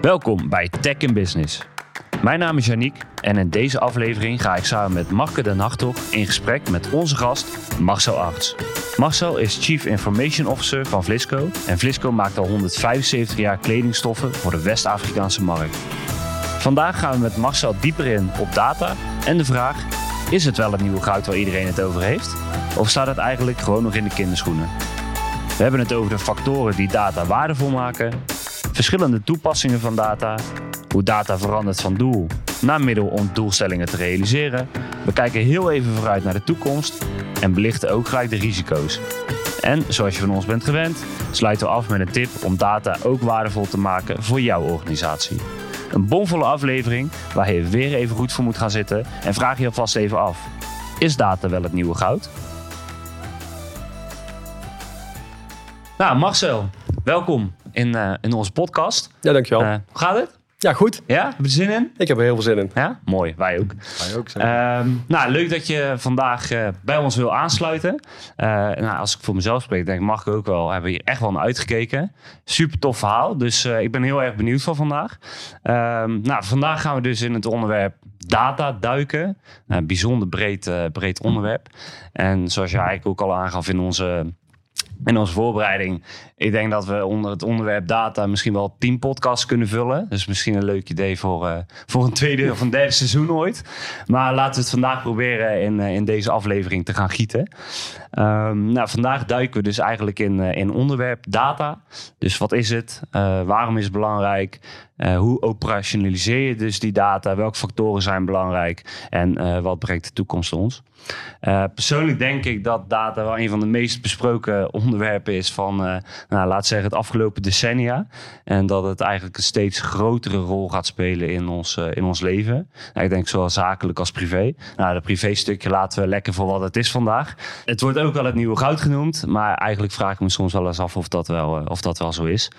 Welkom bij Tech in Business. Mijn naam is Janiek en in deze aflevering ga ik samen met Marke de Nachtog in gesprek met onze gast Marcel Arts. Marcel is Chief Information Officer van Vlisco en Vlisco maakt al 175 jaar kledingstoffen voor de West-Afrikaanse markt. Vandaag gaan we met Marcel dieper in op data en de vraag: is het wel het nieuwe goud waar iedereen het over heeft? Of staat het eigenlijk gewoon nog in de kinderschoenen? We hebben het over de factoren die data waardevol maken, verschillende toepassingen van data, hoe data verandert van doel naar middel om doelstellingen te realiseren. We kijken heel even vooruit naar de toekomst en belichten ook gelijk de risico's. En zoals je van ons bent gewend, sluiten we af met een tip om data ook waardevol te maken voor jouw organisatie. Een bomvolle aflevering waar je weer even goed voor moet gaan zitten en vraag je alvast even af: is data wel het nieuwe goud? Nou, Marcel, welkom in, uh, in onze podcast. Ja, dankjewel. Uh, hoe gaat het? Ja, goed. Ja, heb je er zin in? Ik heb er heel veel zin in. Ja, mooi. Wij ook. Wij ook, uh, nou, leuk dat je vandaag uh, bij ons wil aansluiten. Uh, nou, als ik voor mezelf spreek, denk ik, mag ik ook wel. Hebben we hier echt wel naar uitgekeken. Super tof verhaal. Dus ik ben heel erg benieuwd van vandaag. Ehm, nou, vandaag gaan we dus in het onderwerp data duiken. Een bijzonder breed, breed onderwerp. En zoals je eigenlijk ook al aangaf in onze in onze voorbereiding. Ik denk dat we onder het onderwerp data misschien wel tien podcasts kunnen vullen. Dus misschien een leuk idee voor, uh, voor een tweede of een derde seizoen ooit. Maar laten we het vandaag proberen in, uh, in deze aflevering te gaan gieten. Um, nou, vandaag duiken we dus eigenlijk in, uh, in onderwerp data. Dus wat is het? waarom is het belangrijk? Hoe operationaliseer je dus die data? Welke factoren zijn belangrijk? En wat brengt de toekomst ons? persoonlijk denk ik dat data wel een van de meest besproken onderwerpen is van, nou, laat zeggen, het afgelopen decennia. En dat het eigenlijk een steeds grotere rol gaat spelen in ons, in ons leven. Nou, ik denk zowel zakelijk als privé. Nou, dat privé stukje laten we lekker voor wat het is vandaag. Het wordt ook wel het nieuwe goud genoemd. Maar eigenlijk vraag ik me soms wel eens af of dat wel, of dat wel zo is.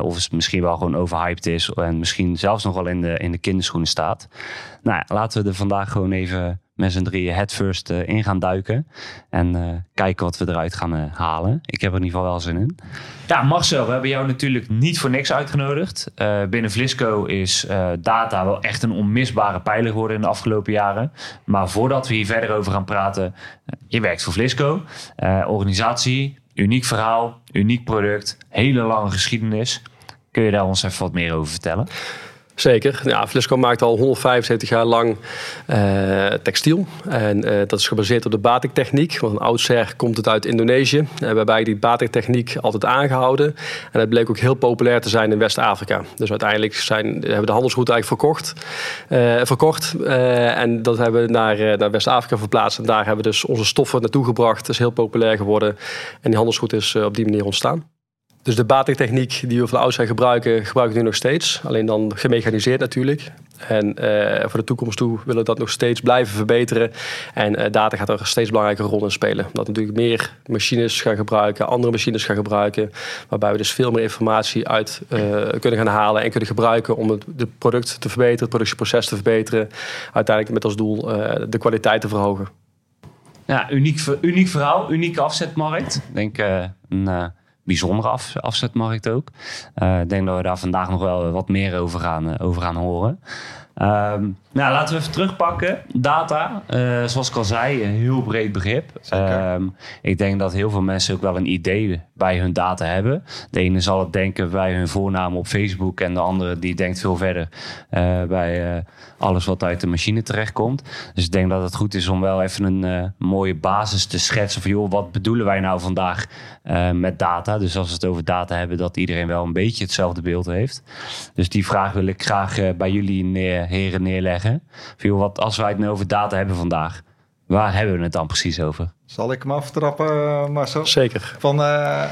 of het misschien wel gewoon overhyped is. En misschien zelfs nog wel in de, in de kinderschoenen staat. Nou, laten we er vandaag gewoon even met z'n drieën headfirst uh, in gaan duiken. En uh, kijken wat we eruit gaan uh, halen. Ik heb er in ieder geval wel zin in. Ja, Marcel, we hebben jou natuurlijk niet voor niks uitgenodigd. binnen Vlisco is data wel echt een onmisbare pijler geworden in de afgelopen jaren. Maar voordat we hier verder over gaan praten, je werkt voor Vlisco. organisatie, uniek verhaal, uniek product, hele lange geschiedenis. Kun je daar ons even wat meer over vertellen? Zeker. Ja, Flisco maakt al 175 jaar lang uh, textiel. En uh, dat is gebaseerd op de batiktechniek. Want een oudsher komt het uit Indonesië. Uh, waarbij die batiktechniek altijd aangehouden. En dat bleek ook heel populair te zijn in West-Afrika. Dus uiteindelijk zijn, hebben we de handelsroute eigenlijk verkocht, verkocht. en dat hebben we naar, naar West-Afrika verplaatst. En daar hebben we dus onze stoffen naartoe gebracht. Dat is heel populair geworden. En die handelsroute is op die manier ontstaan. Dus de batiktechniek die we van oudsher gebruiken, gebruiken we nu nog steeds. Alleen dan gemechaniseerd natuurlijk. En uh, voor de toekomst toe willen we dat nog steeds blijven verbeteren. En uh, data gaat er een steeds belangrijke rol in spelen. Dat we natuurlijk meer machines gaan gebruiken, andere machines gaan gebruiken. Waarbij we dus veel meer informatie uit uh, kunnen gaan halen en kunnen gebruiken om het de product te verbeteren, het productieproces te verbeteren. Uiteindelijk met als doel de kwaliteit te verhogen. Ja, uniek, uniek verhaal, unieke afzetmarkt. Ik denk een bijzondere af, afzetmarkt ook. Uh, ik denk dat we daar vandaag nog wel wat meer over gaan, uh, over gaan horen. Um, nou, laten we even terugpakken. Data, uh, zoals ik al zei, een heel breed begrip. Um, ik denk dat heel veel mensen ook wel een idee bij hun data hebben. De ene zal het denken bij hun voornaam op Facebook en de andere die denkt veel verder uh, bij uh, alles wat uit de machine terechtkomt. Dus ik denk dat het goed is om wel even een mooie basis te schetsen van joh, wat bedoelen wij nou vandaag met data? Dus als we het over data hebben, dat iedereen wel een beetje hetzelfde beeld heeft. Dus die vraag wil ik graag bij jullie neer, heren neerleggen zeggen. wat, als wij het nu over data hebben vandaag, waar hebben we het dan precies over? Zal ik hem aftrappen, eh, Marcel? Zeker. Van, uh,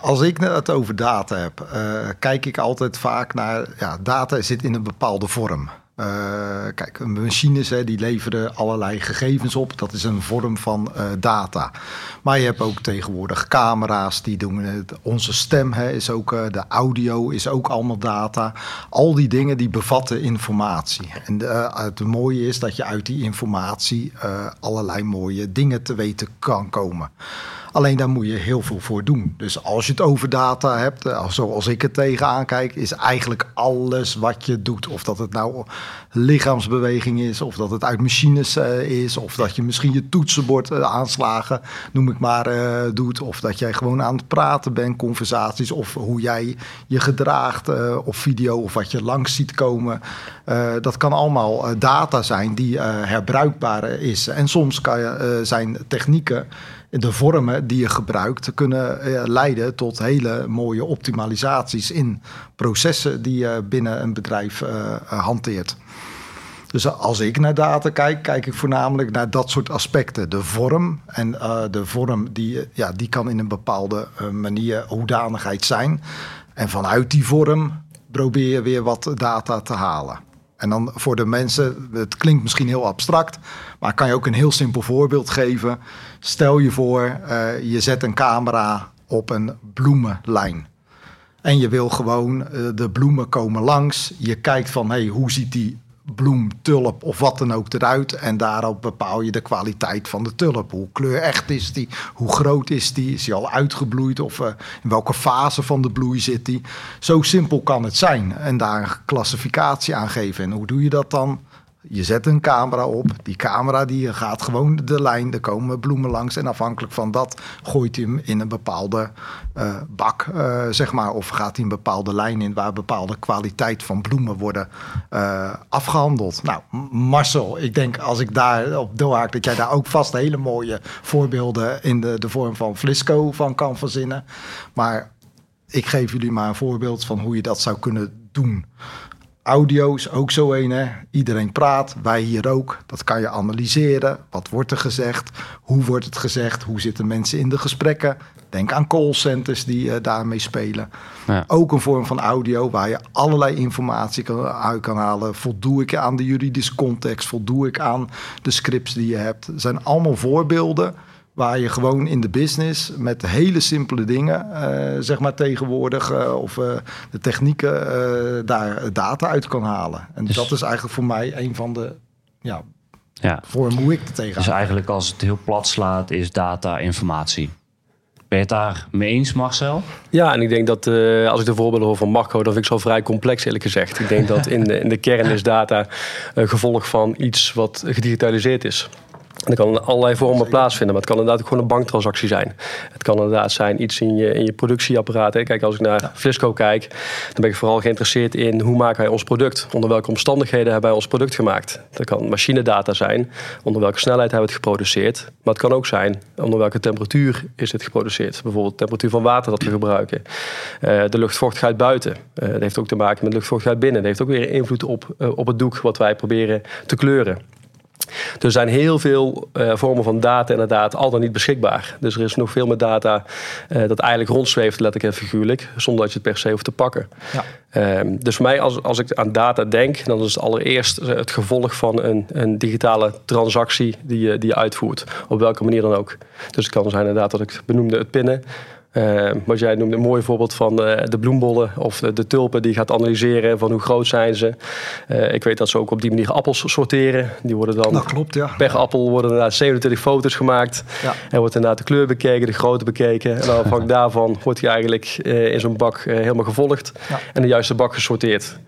als ik het over data heb, uh, kijk ik altijd vaak naar... Ja, data zit in een bepaalde vorm. Uh, kijk, machines hè, die leveren allerlei gegevens op. Dat is een vorm van uh, data. Maar je hebt ook tegenwoordig camera's die doen het. Onze stem hè, is ook, uh, de audio is ook allemaal data. Al die dingen die bevatten informatie. En het mooie is dat je uit die informatie allerlei mooie dingen te weten kan komen. Alleen daar moet je heel veel voor doen. Dus als je het over data hebt, eh, zoals ik het tegenaan kijk, is eigenlijk alles wat je doet. Of dat het nou lichaamsbeweging is, of dat het uit machines uh, is, of dat je misschien je toetsenbord uh, aanslagen, noem ik maar, doet. Of dat jij gewoon aan het praten bent, conversaties, of hoe jij je gedraagt op video, of wat je langs ziet komen. dat kan allemaal data zijn die herbruikbaar is. En soms kan je, zijn technieken de vormen die je gebruikt kunnen eh, leiden tot hele mooie optimalisaties in processen die je binnen een bedrijf uh, hanteert. Dus als ik naar data kijk, kijk ik voornamelijk naar dat soort aspecten. De vorm. En de vorm die, ja, die kan in een bepaalde manier hoedanigheid zijn. En vanuit die vorm probeer je weer wat data te halen. En dan voor de mensen, het klinkt misschien heel abstract, maar kan je ook een heel simpel voorbeeld geven. Stel je voor, uh, je zet een camera op een bloemenlijn. En je wil gewoon, uh, de bloemen komen langs. Je kijkt van, hey, hoe ziet die bloem, tulp of wat dan ook eruit. En daarop bepaal je de kwaliteit van de tulp. Hoe kleurecht is die? Hoe groot is die? Is die al uitgebloeid? Of uh, in welke fase van de bloei zit die? Zo simpel kan het zijn. En daar een klassificatie aan geven. En hoe doe je dat dan? Je zet een camera op. Die camera die gaat gewoon de lijn. Er komen bloemen langs. En afhankelijk van dat gooit hij hem in een bepaalde uh, bak, uh, zeg maar. Of gaat hij een bepaalde lijn in waar bepaalde kwaliteit van bloemen worden uh, afgehandeld. Nou, Marcel, ik denk als ik daar op doorhaak dat jij daar ook vast hele mooie voorbeelden in de, de vorm van Flisco van kan verzinnen. Maar ik geef jullie maar een voorbeeld van hoe je dat zou kunnen doen. Audio is ook zo een, hè? Iedereen praat, wij hier ook. Dat kan je analyseren. Wat wordt er gezegd? Hoe wordt het gezegd? Hoe zitten mensen in de gesprekken? Denk aan callcenters die uh, daarmee spelen. Ja. Ook een vorm van audio waar je allerlei informatie kan, uit kan halen. Voldoe ik aan de juridische context? Voldoe ik aan de scripts die je hebt? Het zijn allemaal voorbeelden Waar je gewoon in de business met hele simpele dingen, uh, zeg maar tegenwoordig, uh, of uh, de technieken, daar data uit kan halen. En dus, dat is eigenlijk voor mij een van de ja, ja. vormen hoe ik er tegenaan. Dus eigenlijk als het heel plat slaat, is data informatie. Ben je het daar mee eens, Marcel? Ja, en ik denk dat als ik de voorbeelden hoor van Marco, dan vind ik zo vrij complex eerlijk gezegd. Ik denk dat in de, in de kern is data een gevolg van iets wat gedigitaliseerd is. Dat kan allerlei vormen plaatsvinden. Maar het kan inderdaad ook gewoon een banktransactie zijn. Het kan inderdaad zijn iets in je, in je productieapparaat. Kijk, als ik naar Flisco kijk, dan ben ik vooral geïnteresseerd in hoe maken wij ons product? Onder welke omstandigheden hebben wij ons product gemaakt? Dat kan machinedata zijn. Onder welke snelheid hebben we het geproduceerd? Maar het kan ook zijn onder welke temperatuur is het geproduceerd. Bijvoorbeeld de temperatuur van water dat we gebruiken. Uh, de luchtvochtigheid buiten. Uh, dat heeft ook te maken met luchtvochtigheid binnen. Dat heeft ook weer invloed op, uh, op het doek wat wij proberen te kleuren. Er zijn heel veel uh, vormen van data inderdaad al dan niet beschikbaar. Dus er is nog veel meer data uh, dat eigenlijk rondzweeft, letterlijk en figuurlijk, zonder dat je het per se hoeft te pakken. Ja. Uh, dus voor mij, als, als ik aan data denk, dan is het allereerst het gevolg van een, een digitale transactie die je, die je uitvoert. Op welke manier dan ook. Dus het kan zijn inderdaad dat ik benoemde het pinnen. Uh, wat jij noemde een mooi voorbeeld van uh, de bloembollen of de, de, tulpen die gaat analyseren van hoe groot zijn ze. Uh, ik weet dat ze ook op die manier appels sorteren. Die worden dan dat klopt, ja. per appel worden inderdaad 27 foto's gemaakt. Ja. En wordt inderdaad de kleur bekeken, de grootte bekeken. En dan afhankelijk daarvan wordt hij eigenlijk in zo'n bak helemaal gevolgd ja. en de juiste bak gesorteerd.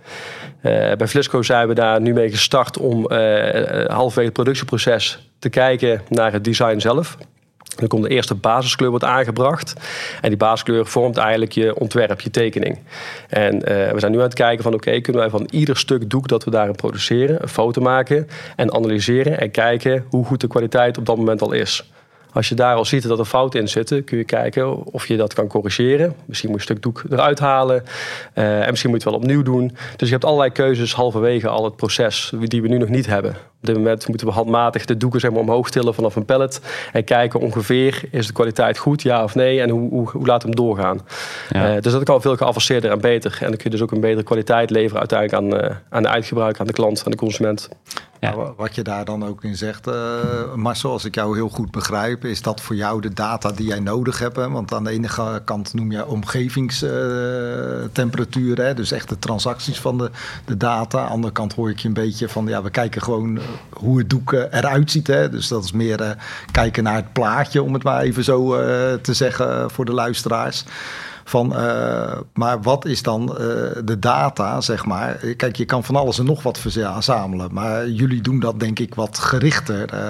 bij Flisco zijn we daar nu mee gestart om halverwege het productieproces te kijken naar het design zelf. Dan komt de eerste basiskleur wordt aangebracht. En die basiskleur vormt eigenlijk je ontwerp, je tekening. En uh, we zijn nu aan het kijken van oké, kunnen wij van ieder stuk doek dat we daarin produceren, een foto maken en analyseren en kijken hoe goed de kwaliteit op dat moment al is. Als je daar al ziet dat er fouten in zitten, kun je kijken of je dat kan corrigeren. Misschien moet je een stuk doek eruit halen. Uh, en misschien moet je het wel opnieuw doen. Dus je hebt allerlei keuzes halverwege al het proces die we nu nog niet hebben. Op dit moment moeten we handmatig de doeken zeg maar, omhoog tillen vanaf een pallet. En kijken ongeveer, is de kwaliteit goed, ja of nee? En hoe, hoe, hoe laat hem doorgaan? Ja. Uh, dus dat kan veel geavanceerder en beter. En dan kun je dus ook een betere kwaliteit leveren uiteindelijk aan, uh, aan de eindgebruiker, aan de klant, aan de consument. Ja. wat je daar dan ook in zegt, uh, Marcel, als ik jou heel goed begrijp, is dat voor jou de data die jij nodig hebt. Hè? Want aan de ene kant noem je omgevingstemperatuur, uh, dus echt de transacties van de, de data. Aan de andere kant hoor ik je een beetje van, ja, we kijken gewoon hoe het doek eruit ziet. Hè? Dus dat is meer kijken naar het plaatje, om het maar even zo te zeggen voor de luisteraars. Van, uh, maar wat is dan uh, de data, zeg maar? Kijk, je kan van alles en nog wat verzamelen. Maar jullie doen dat denk ik wat gerichter uh,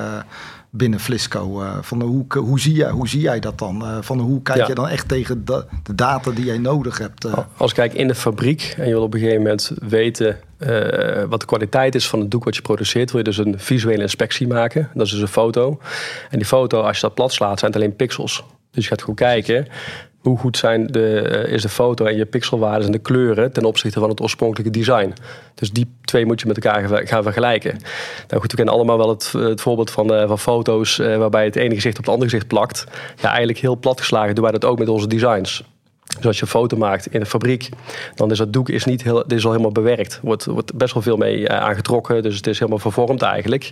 binnen Flisco. van hoe, hoe, zie jij, hoe zie jij dat dan? van hoe kijk ja. je dan echt tegen de, de, data die jij nodig hebt? Als ik kijk in de fabriek en je wil op een gegeven moment weten wat de kwaliteit is van het doek wat je produceert, wil je dus een visuele inspectie maken. Dat is dus een foto. En die foto, als je dat plat slaat, zijn het alleen pixels. Dus je gaat goed kijken hoe goed zijn de, eh, is de foto en je pixelwaarden en de kleuren ten opzichte van het oorspronkelijke design. Dus die twee moet je met elkaar gaan vergelijken. Nou goed, we kennen allemaal wel het, het voorbeeld van, uh, van foto's waarbij het ene gezicht op het andere gezicht plakt. Ja, eigenlijk heel plat geslagen doen wij dat ook met onze designs. Dus als je een foto maakt in een fabriek, dan is dat doek is niet heel, is al helemaal bewerkt. Wordt, wordt best wel veel mee aangetrokken, dus het is helemaal vervormd eigenlijk.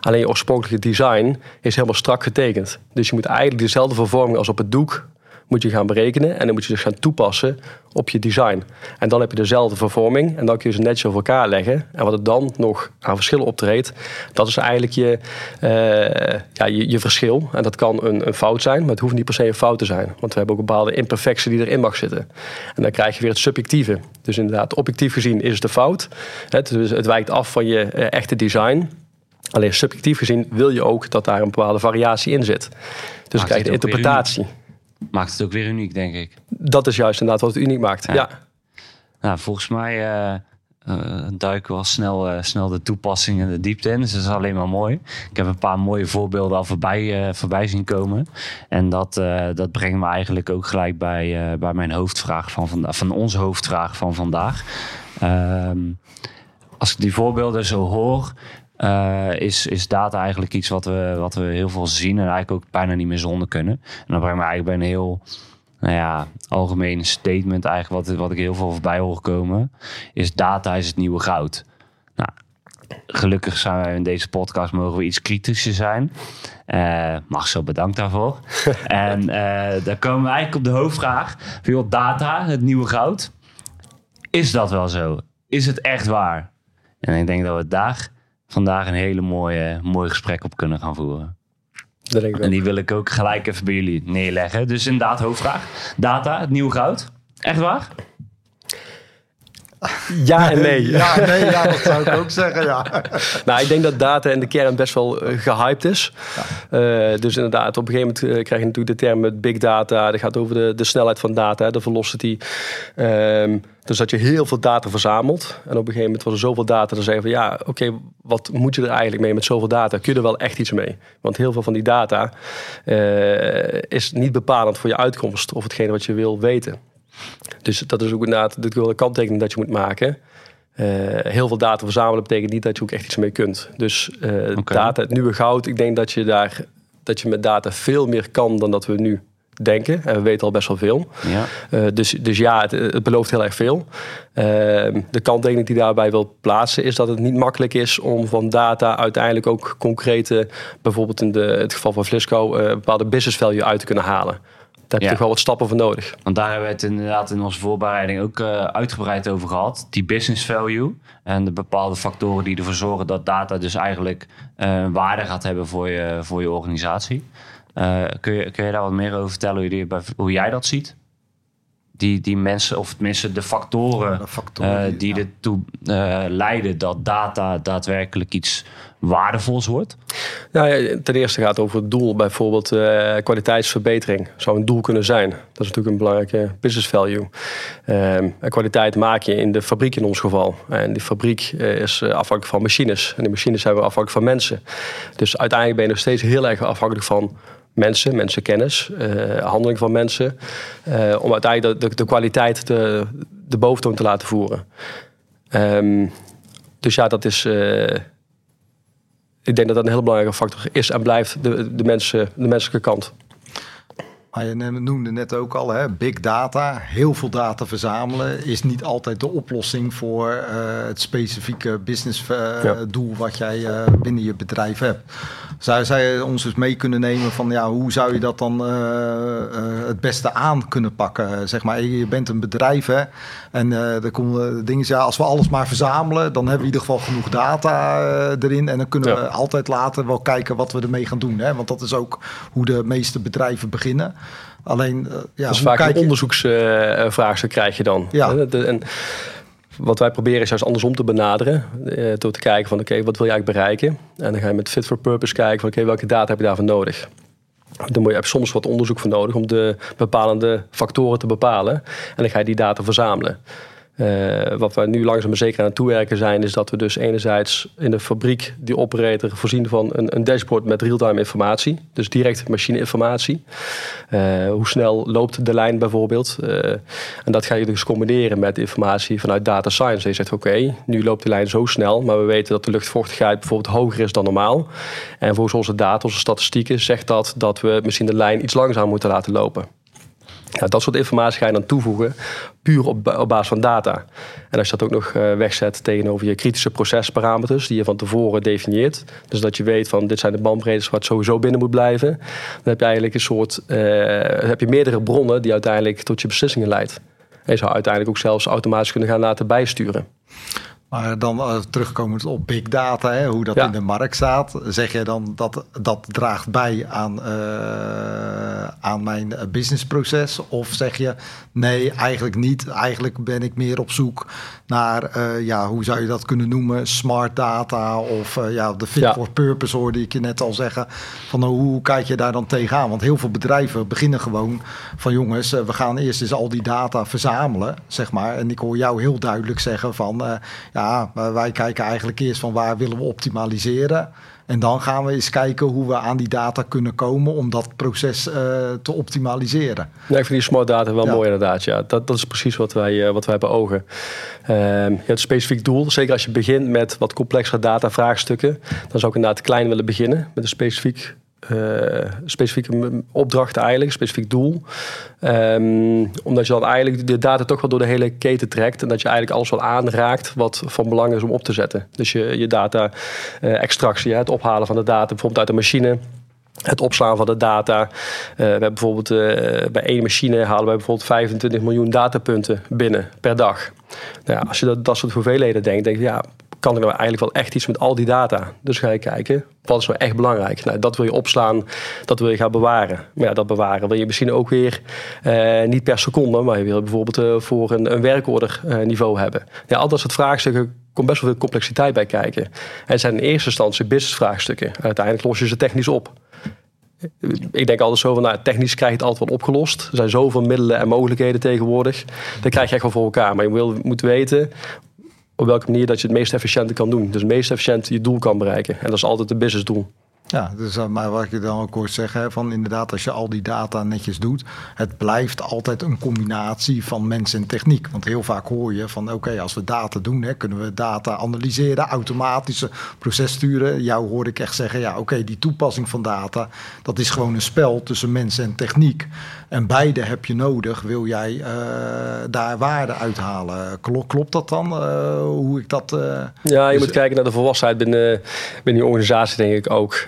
Alleen je oorspronkelijke design is helemaal strak getekend. Dus je moet eigenlijk dezelfde vervorming als op het doek moet je gaan berekenen. En dan moet je dus gaan toepassen op je design. En dan heb je dezelfde vervorming. En dan kun je ze netjes over elkaar leggen. En wat er dan nog aan verschillen optreedt, dat is eigenlijk je, uh, ja, je, je, verschil. En dat kan een, een, fout zijn, maar het hoeft niet per se een fout te zijn. Want we hebben ook bepaalde imperfectie die erin mag zitten. En dan krijg je weer het subjectieve. Dus inderdaad, objectief gezien is het een fout. Het, dus het wijkt af van je uh, echte design. Alleen subjectief gezien wil je ook dat daar een bepaalde variatie in zit. Dus dan krijg je de interpretatie maakt het ook weer uniek, denk ik. Dat is juist inderdaad wat het uniek maakt. Ja. Nou, volgens mij uh, uh, duiken we al snel, uh, snel de toepassingen de diepte in. Dus dat is alleen maar mooi. Ik heb een paar mooie voorbeelden al voorbij, voorbij zien komen. En dat, dat brengt me eigenlijk ook gelijk bij, bij mijn hoofdvraag van, vandaag, van onze hoofdvraag van vandaag. Ehm, als ik die voorbeelden zo hoor, uh, is, is data eigenlijk iets wat we, wat we heel veel zien en eigenlijk ook bijna niet meer zonder kunnen. En dan brengt me eigenlijk bij een heel nou ja, algemeen statement eigenlijk wat, wat ik heel veel voorbij hoor komen. Is data is het nieuwe goud. Nou, gelukkig zijn wij in deze podcast mogen we iets kritischer zijn. Uh, mag zo bedankt daarvoor. en uh, daar komen we eigenlijk op de hoofdvraag. Veel data, het nieuwe goud. Is dat wel zo? Is het echt waar? En ik denk dat we daar vandaag een hele mooie, mooi gesprek op kunnen gaan voeren. Dat denk ik en die wil ik ook gelijk even bij jullie neerleggen. Dus inderdaad, hoofdvraag. Data, het nieuwe goud. Echt waar? Ja en nee. ja, nee, ja, dat zou ik ook zeggen, ja. nou, ik denk dat data in de kern best wel uh, gehyped is. Ja. Uh, dus inderdaad, op een gegeven moment uh, krijg je natuurlijk de term met big data. Dat gaat over de, de snelheid van data, de velocity. Um, dus dat je heel veel data verzamelt. En op een gegeven moment was er zoveel data, dan zeggen van ja, oké, wat moet je er eigenlijk mee met zoveel data? Kun je er wel echt iets mee? Want heel veel van die data is niet bepalend voor je uitkomst of hetgene wat je wil weten. Dus dat is ook inderdaad de kanttekening dat je moet maken. Uh, heel veel data verzamelen betekent niet dat je ook echt iets mee kunt. Dus uh, data, het nieuwe goud, ik denk dat je daar dat je met data veel meer kan dan dat we nu denken. En we weten al best wel veel. Ja. Uh, dus, dus ja, het, het, belooft heel erg veel. de kanttekening die daarbij wil plaatsen is dat het niet makkelijk is om van data uiteindelijk ook concrete, bijvoorbeeld in de, het geval van Flisco, bepaalde business value uit te kunnen halen. Daar heb je toch wel wat stappen voor nodig. Want daar hebben we het inderdaad in onze voorbereiding ook uh, uitgebreid over gehad. Die business value en de bepaalde factoren die ervoor zorgen dat data dus eigenlijk uh, waarde gaat hebben voor je, voor je organisatie. Uh, kun, je, kun je daar wat meer over vertellen hoe, je, hoe jij dat ziet? Die, die mensen, of tenminste de factoren, de factoren die ja. ertoe leiden dat data daadwerkelijk iets waardevols wordt? Nou, ten eerste gaat het over het doel, bijvoorbeeld uh, kwaliteitsverbetering. Zou een doel kunnen zijn. Dat is natuurlijk een belangrijke business value. En kwaliteit maak je in de fabriek in ons geval. En die fabriek is eh, afhankelijk van machines. En die machines zijn weer afhankelijk van mensen. Dus uiteindelijk ben je nog steeds heel erg afhankelijk van mensen, mensenkennis, uh, handeling van mensen. Uh, om uiteindelijk de, de, de kwaliteit de, de boventoon te laten voeren. Um, dus ja, dat is ik denk dat dat een heel belangrijke factor is en blijft de, de, mensen, de menselijke kant. Maar je noemde net ook al, hè, big data, heel veel data verzamelen is niet altijd de oplossing voor uh, het specifieke business uh, ja. doel wat jij uh, binnen je bedrijf hebt. Zou zij ons dus mee kunnen nemen van ja, hoe zou je dat dan het beste aan kunnen pakken? Zeg maar, je bent een bedrijf hè, en er komen dingen, ja, als we alles maar verzamelen, dan hebben we in ieder geval genoeg data erin en dan kunnen we altijd later wel kijken wat we ermee gaan doen. Hè? Want dat is ook hoe de meeste bedrijven beginnen. Alleen, uh, ja, dus vaak een onderzoeksvraagstuk krijg je dan. Ja. en wat wij proberen is juist andersom te benaderen. Uh, door te kijken van oké, wat wil je eigenlijk bereiken? En dan ga je met fit for purpose kijken van oké, welke data heb je daarvoor nodig? Dan moet je soms wat onderzoek voor nodig om de bepalende factoren te bepalen. En dan ga je die data verzamelen. Uh, wat we nu langzaam maar zeker aan het toewerken zijn, is dat we dus enerzijds in de fabriek die operator voorzien van een, een dashboard met real-time informatie. Dus direct machineinformatie. Uh, hoe snel loopt de lijn bijvoorbeeld. Uh, en dat ga je dus combineren met informatie vanuit data science. Je zegt oké, nu loopt de lijn zo snel, maar we weten dat de luchtvochtigheid bijvoorbeeld hoger is dan normaal. En volgens onze data, onze statistieken, zegt dat dat we misschien de lijn iets langzamer moeten laten lopen. Dat soort informatie ga je dan toevoegen, puur op, op basis van data. En als je dat ook nog uh, wegzet tegenover je kritische procesparameters, die je van tevoren definieert, dus dat je weet van dit zijn de bandbreedtes het sowieso binnen moet blijven, dan heb je eigenlijk een soort, uh, heb je meerdere bronnen die uiteindelijk tot je beslissingen leidt. En je zou uiteindelijk ook zelfs automatisch kunnen gaan laten bijsturen. Maar dan uh, terugkomend op big data, hè, hoe dat in de markt staat, zeg je dan dat dat draagt bij aan, uh, aan mijn businessproces? Of zeg je nee, eigenlijk niet. Eigenlijk ben ik meer op zoek naar, uh, ja, hoe zou je dat kunnen noemen? Smart data of ja, de fit ja. for purpose hoorde ik je net al zeggen. Van hoe kijk je daar dan tegenaan? Want heel veel bedrijven beginnen gewoon van jongens, we gaan eerst eens al die data verzamelen, zeg maar. En ik hoor jou heel duidelijk zeggen van ja, wij kijken eigenlijk eerst van waar willen we optimaliseren. En dan gaan we eens kijken hoe we aan die data kunnen komen om dat proces uh, te optimaliseren. Ja, ik vind die smart data wel ja. mooi inderdaad. Ja. Dat, dat is precies wat wij, uh, wat wij hebben ogen. Uh, je hebt een specifiek doel. Zeker als je begint met wat complexere data vraagstukken. Dan zou ik inderdaad klein willen beginnen. Met een specifiek uh, specifieke opdracht eigenlijk, specifiek doel. Um, omdat je dan eigenlijk de data toch wel door de hele keten trekt. En dat je eigenlijk alles wel aanraakt wat van belang is om op te zetten. Dus je, je data uh, extractie, het ophalen van de data bijvoorbeeld uit de machine. Het opslaan van de data. Uh, we hebben bijvoorbeeld bij één machine halen wij bijvoorbeeld 25 miljoen datapunten binnen per dag. Nou ja, als je dat, dat soort hoeveelheden denkt, denk je ja, kan er nou eigenlijk wel echt iets met al die data? Dus ga je kijken, wat is nou echt belangrijk? Nou, dat wil je opslaan, dat wil je gaan bewaren. Maar ja, dat bewaren wil je misschien ook weer eh, niet per seconde, maar je wil bijvoorbeeld voor een, een werkorder niveau hebben. Ja, al dat soort vraagstukken komt best wel veel complexiteit bij kijken. En het zijn in eerste instantie business vraagstukken. Uiteindelijk los je ze technisch op. Ik denk altijd zo van, nou, technisch krijg je het altijd wel opgelost. Er zijn zoveel middelen en mogelijkheden tegenwoordig. Dat krijg je echt wel voor elkaar. Maar je wil, moet weten, op welke manier dat je het meest efficiënte kan doen. Dus het meest efficiënt je doel kan bereiken. En dat is altijd het businessdoel. Ja, dus, maar wat ik dan ook hoor zeggen, van inderdaad, als je al die data netjes doet, het blijft altijd een combinatie van mens en techniek. Want heel vaak hoor je van, oké, als we data doen, hè, kunnen we data analyseren, automatische proces sturen. Jou hoor ik echt zeggen, ja, oké, die toepassing van data, dat is gewoon een spel tussen mens en techniek. En beide heb je nodig, wil jij uh, daar waarde uithalen. Klopt, klopt dat dan, uh, hoe ik dat... ja, je dus, moet kijken naar de volwassenheid binnen, binnen die organisatie, denk ik ook.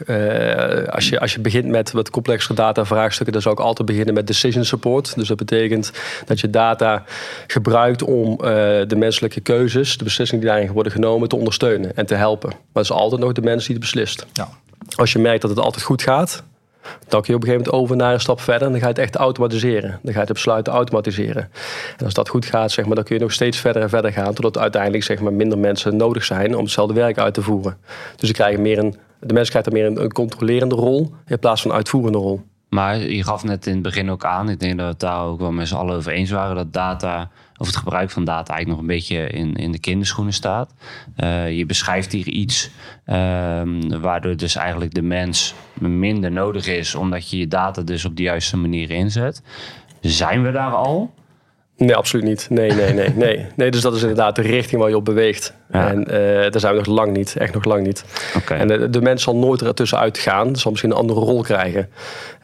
Als, je, als je begint met wat complexere data vraagstukken, dan zou ik altijd beginnen met decision support. Dus dat betekent dat je data gebruikt om de menselijke keuzes, de beslissingen die daarin worden genomen, te ondersteunen en te helpen. Maar het is altijd nog de mens die het beslist. Ja. Als je merkt dat het altijd goed gaat, dan kun je op een gegeven moment over naar een stap verder en dan ga je het echt automatiseren. Dan ga je de besluiten automatiseren. En als dat goed gaat, zeg maar, dan kun je nog steeds verder en verder gaan, totdat uiteindelijk zeg maar, minder mensen nodig zijn om hetzelfde werk uit te voeren. Dus je krijgt meer een de mens krijgt er meer een, een controlerende rol in plaats van een uitvoerende rol. Maar je gaf net in het begin ook aan, ik denk dat we het daar ook wel met z'n allen over eens waren, dat data, of het gebruik van data eigenlijk nog een beetje in, in de kinderschoenen staat. Uh, je beschrijft hier iets uh, waardoor dus eigenlijk de mens minder nodig is, omdat je je data dus op de juiste manier inzet. Zijn we daar al? Nee, absoluut niet. Nee, nee, nee, nee. nee dus dat is inderdaad de richting waar je op beweegt. En uh, daar zijn we nog lang niet, echt nog lang niet. Okay. En de, de, mens zal nooit er tussenuit gaan, zal misschien een andere rol krijgen.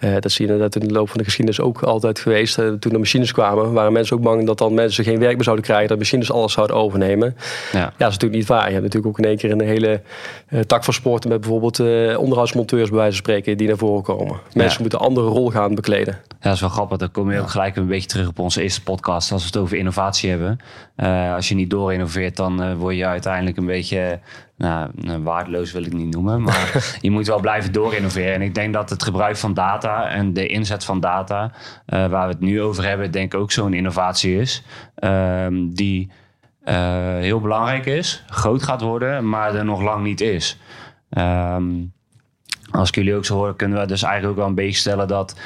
Uh, dat zie je inderdaad in de loop van de geschiedenis ook altijd geweest. Uh, toen de machines kwamen, waren mensen ook bang dat dan mensen geen werk meer zouden krijgen, dat machines alles zouden overnemen. Ja, ja dat is natuurlijk niet waar. Je hebt natuurlijk ook in één keer een hele tak van sporten met bijvoorbeeld onderhoudsmonteurs bij wijze van spreken die naar voren komen. Mensen moeten een andere rol gaan bekleden. Ja, dat is wel grappig. Dan kom je ook gelijk een beetje terug op onze eerste podcast als we het over innovatie hebben. Als je niet door innoveert, dan word je uiteindelijk een beetje nou, nou, waardeloos wil ik niet noemen, maar je moet wel blijven doorinnoveren. En ik denk dat het gebruik van data en de inzet van data, uh, waar we het nu over hebben, denk ik ook zo'n innovatie is. Uh, die heel belangrijk is, groot gaat worden, maar er nog lang niet is. Um, als ik jullie ook zo hoor, kunnen we dus eigenlijk ook wel een beetje stellen dat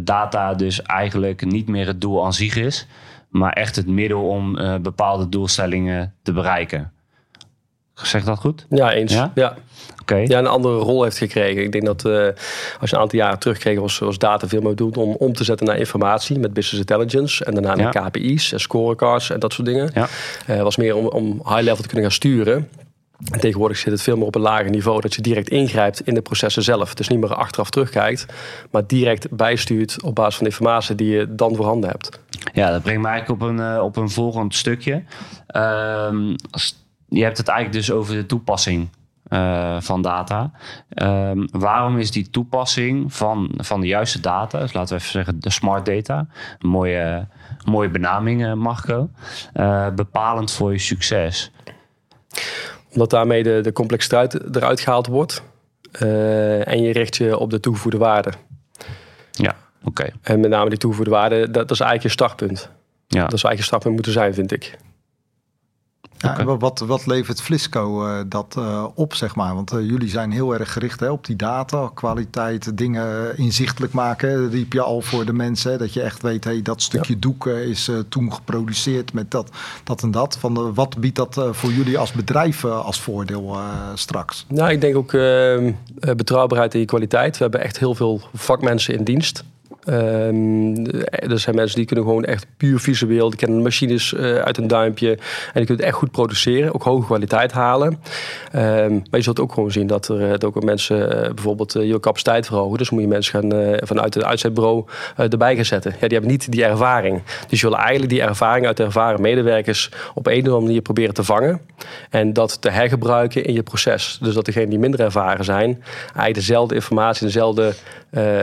data dus eigenlijk niet meer het doel aan zich is, maar echt het middel om uh, bepaalde doelstellingen te bereiken. Zeg dat goed? Ja, eens. Ja, ja. Okay. ja een andere rol heeft gekregen. Ik denk dat uh, als je een aantal jaren terugkreeg, was, was data veel meer bedoeld om om te zetten naar informatie met business intelligence en daarna naar KPI's en scorecards en dat soort dingen. Ja. Uh, was meer om, om high level te kunnen gaan sturen. En tegenwoordig zit het veel meer op een lager niveau dat je direct ingrijpt in de processen zelf. Dus niet meer achteraf terugkijkt, maar direct bijstuurt op basis van informatie die je dan voorhanden hebt. Ja, dat brengt mij eigenlijk op een, uh, op een volgend stukje. Uh, je hebt het eigenlijk dus over de toepassing uh, van data. Um, waarom is die toepassing van, van de juiste data, dus laten we even zeggen de smart data, een mooie, mooie benaming, uh, Marco, bepalend voor je succes? Omdat daarmee de, de complexiteit eruit gehaald wordt en je richt je op de toegevoegde waarde. Ja, oké. Okay. En met name die toegevoegde waarde, dat, dat is eigenlijk je startpunt. Ja. Dat is eigenlijk je startpunt moeten zijn, vind ik. Ja, wat, wat levert Flisco uh, dat uh, op, zeg maar? Want uh, jullie zijn heel erg gericht hè, op die data, kwaliteit, dingen inzichtelijk maken. riep je al voor de mensen, dat je echt weet, hey, dat stukje ja. doek is toen geproduceerd met dat, dat en dat. Van, wat biedt dat voor jullie als bedrijf als voordeel straks? Nou, ik denk ook betrouwbaarheid en kwaliteit. We hebben echt heel veel vakmensen in dienst. Um, er zijn mensen die kunnen gewoon echt puur visueel, die kennen machines uh, uit een duimpje en die kunnen het echt goed produceren, ook hoge kwaliteit halen. Um, maar je zult ook gewoon zien dat er, dat ook mensen bijvoorbeeld je capaciteit verhogen. Dus moet je mensen gaan vanuit het uitzetbureau erbij gaan zetten. Ja, die hebben niet die ervaring. Dus je wil eigenlijk die ervaring uit de ervaren medewerkers op een of andere manier proberen te vangen en dat te hergebruiken in je proces. Dus dat degenen die minder ervaren zijn, eigenlijk dezelfde informatie, dezelfde